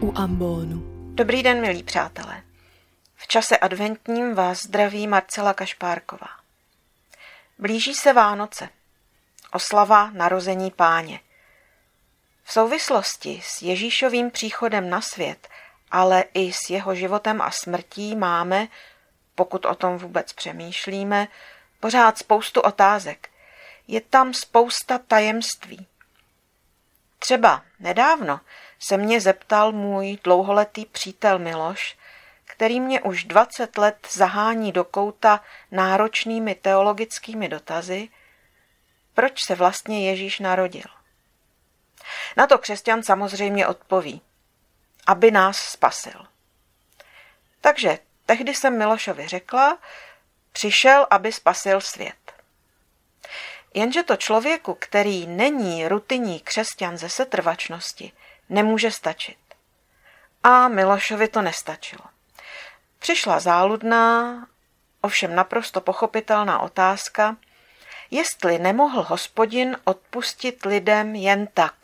u ambonu. Dobrý den, milí přátelé. V čase adventním vás zdraví Marcela Kašpárková. Blíží se Vánoce. Oslava narození páně. V souvislosti s Ježíšovým příchodem na svět, ale i s jeho životem a smrtí máme, pokud o tom vůbec přemýšlíme, pořád spoustu otázek. Je tam spousta tajemství. Třeba nedávno se mě zeptal můj dlouholetý přítel Miloš, který mě už 20 let zahání do kouta náročnými teologickými dotazy, proč se vlastně Ježíš narodil. Na to křesťan samozřejmě odpoví, aby nás spasil. Takže tehdy jsem Milošovi řekla, přišel, aby spasil svět. Jenže to člověku, který není rutinní křesťan ze setrvačnosti, nemůže stačit. A Milošovi to nestačilo. Přišla záludná, ovšem naprosto pochopitelná otázka, jestli nemohl hospodin odpustit lidem jen tak,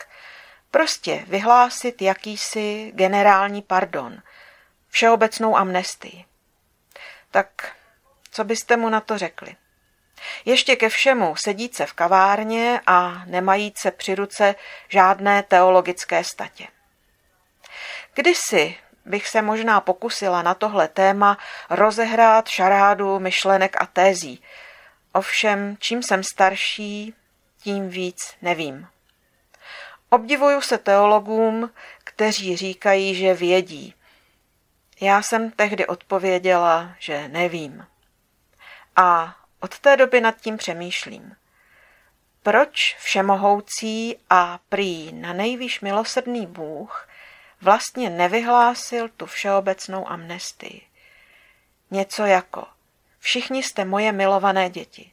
prostě vyhlásit jakýsi generální pardon, všeobecnou amnestii. Tak co byste mu na to řekli? Ještě ke všemu sedíce v kavárně a nemajíce při ruce žádné teologické statě. Kdysi bych se možná pokusila na tohle téma rozehrát šarádu myšlenek a tézí. Ovšem, čím jsem starší, tím víc nevím. Obdivuju se teologům, kteří říkají, že vědí. Já jsem tehdy odpověděla, že nevím. A od té doby nad tím přemýšlím. Proč všemohoucí a prý na nejvýš milosrdný Bůh vlastně nevyhlásil tu všeobecnou amnestii? Něco jako všichni jste moje milované děti.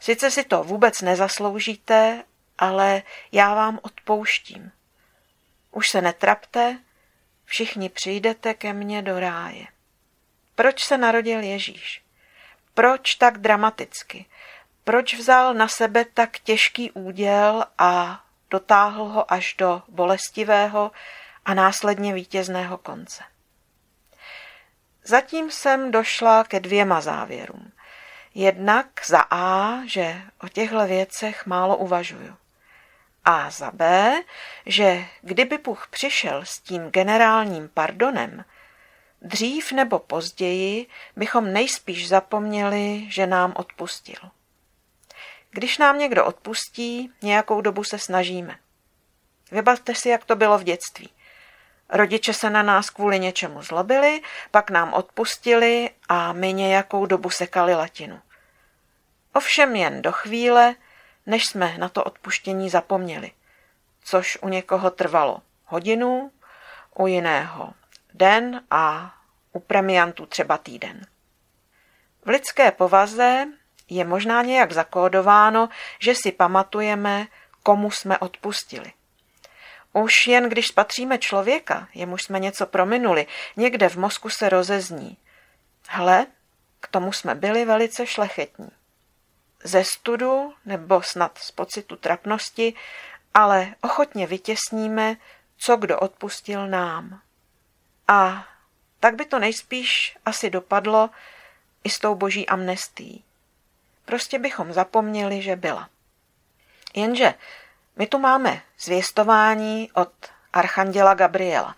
Sice si to vůbec nezasloužíte, ale já vám odpouštím. Už se netrapte, všichni přijdete ke mně do ráje. Proč se narodil Ježíš? Proč tak dramaticky? Proč vzal na sebe tak těžký úděl a dotáhl ho až do bolestivého a následně vítězného konce? Zatím jsem došla ke dvěma závěrům. Jednak za A, že o těchto věcech málo uvažuju. A za B, že kdyby Bůh přišel s tím generálním pardonem, Dřív nebo později bychom nejspíš zapomněli, že nám odpustil. Když nám někdo odpustí, nějakou dobu se snažíme. Vybavte si, jak to bylo v dětství. Rodiče se na nás kvůli něčemu zlobili, pak nám odpustili a my nějakou dobu sekali latinu. Ovšem jen do chvíle, než jsme na to odpuštění zapomněli, což u někoho trvalo hodinu, u jiného den a u premiantů třeba týden. V lidské povaze je možná nějak zakódováno, že si pamatujeme, komu jsme odpustili. Už jen když spatříme člověka, jemuž jsme něco prominuli, někde v mozku se rozezní. Hle, k tomu jsme byli velice šlechetní. Ze studu nebo snad z pocitu trapnosti, ale ochotně vytěsníme, co kdo odpustil nám. A tak by to nejspíš asi dopadlo i s tou boží amnestií. Prostě bychom zapomněli, že byla. Jenže my tu máme zvěstování od archanděla Gabriela.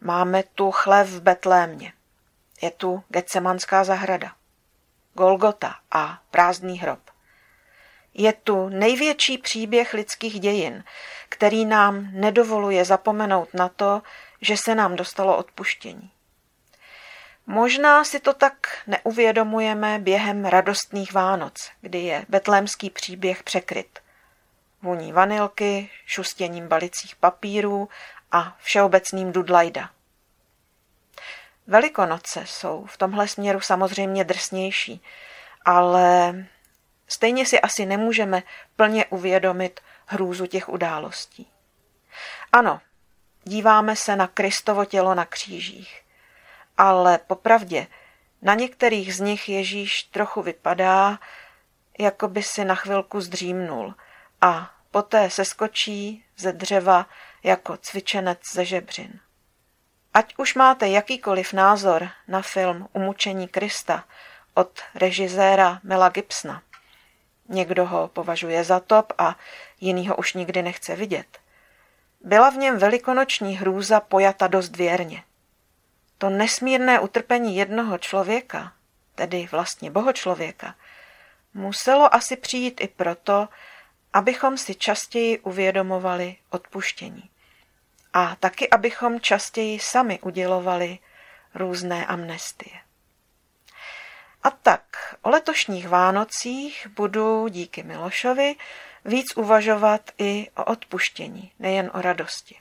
Máme tu chlev v Betlémě. Je tu Getsemanská zahrada. Golgota a prázdný hrob. Je tu největší příběh lidských dějin, který nám nedovoluje zapomenout na to, že se nám dostalo odpuštění. Možná si to tak neuvědomujeme během radostných Vánoc, kdy je betlémský příběh překryt. Vůní vanilky, šustěním balicích papírů a všeobecným dudlajda. Velikonoce jsou v tomhle směru samozřejmě drsnější, ale stejně si asi nemůžeme plně uvědomit hrůzu těch událostí. Ano, díváme se na Kristovo tělo na křížích. Ale popravdě na některých z nich Ježíš trochu vypadá, jako by si na chvilku zdřímnul a poté se skočí ze dřeva jako cvičenec ze žebřin. Ať už máte jakýkoliv názor na film Umučení Krista od režiséra Mela Gibsona, někdo ho považuje za top a jiný ho už nikdy nechce vidět, byla v něm velikonoční hrůza pojata dost věrně. To nesmírné utrpení jednoho člověka, tedy vlastně bohočlověka, muselo asi přijít i proto, abychom si častěji uvědomovali odpuštění. A taky, abychom častěji sami udělovali různé amnestie. A tak o letošních Vánocích budu díky Milošovi víc uvažovat i o odpuštění, nejen o radosti.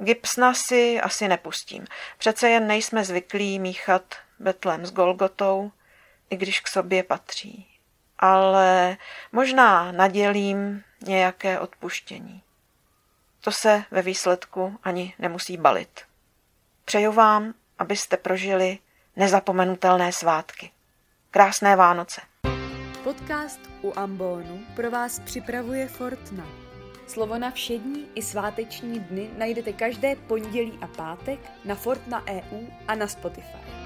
Gipsna si asi nepustím. Přece jen nejsme zvyklí míchat Betlem s Golgotou, i když k sobě patří. Ale možná nadělím nějaké odpuštění. To se ve výsledku ani nemusí balit. Přeju vám, abyste prožili nezapomenutelné svátky. Krásné Vánoce. Podcast u Ambonu pro vás připravuje Fortna. Slovo na všední i sváteční dny najdete každé pondělí a pátek na Fortna EU a na Spotify.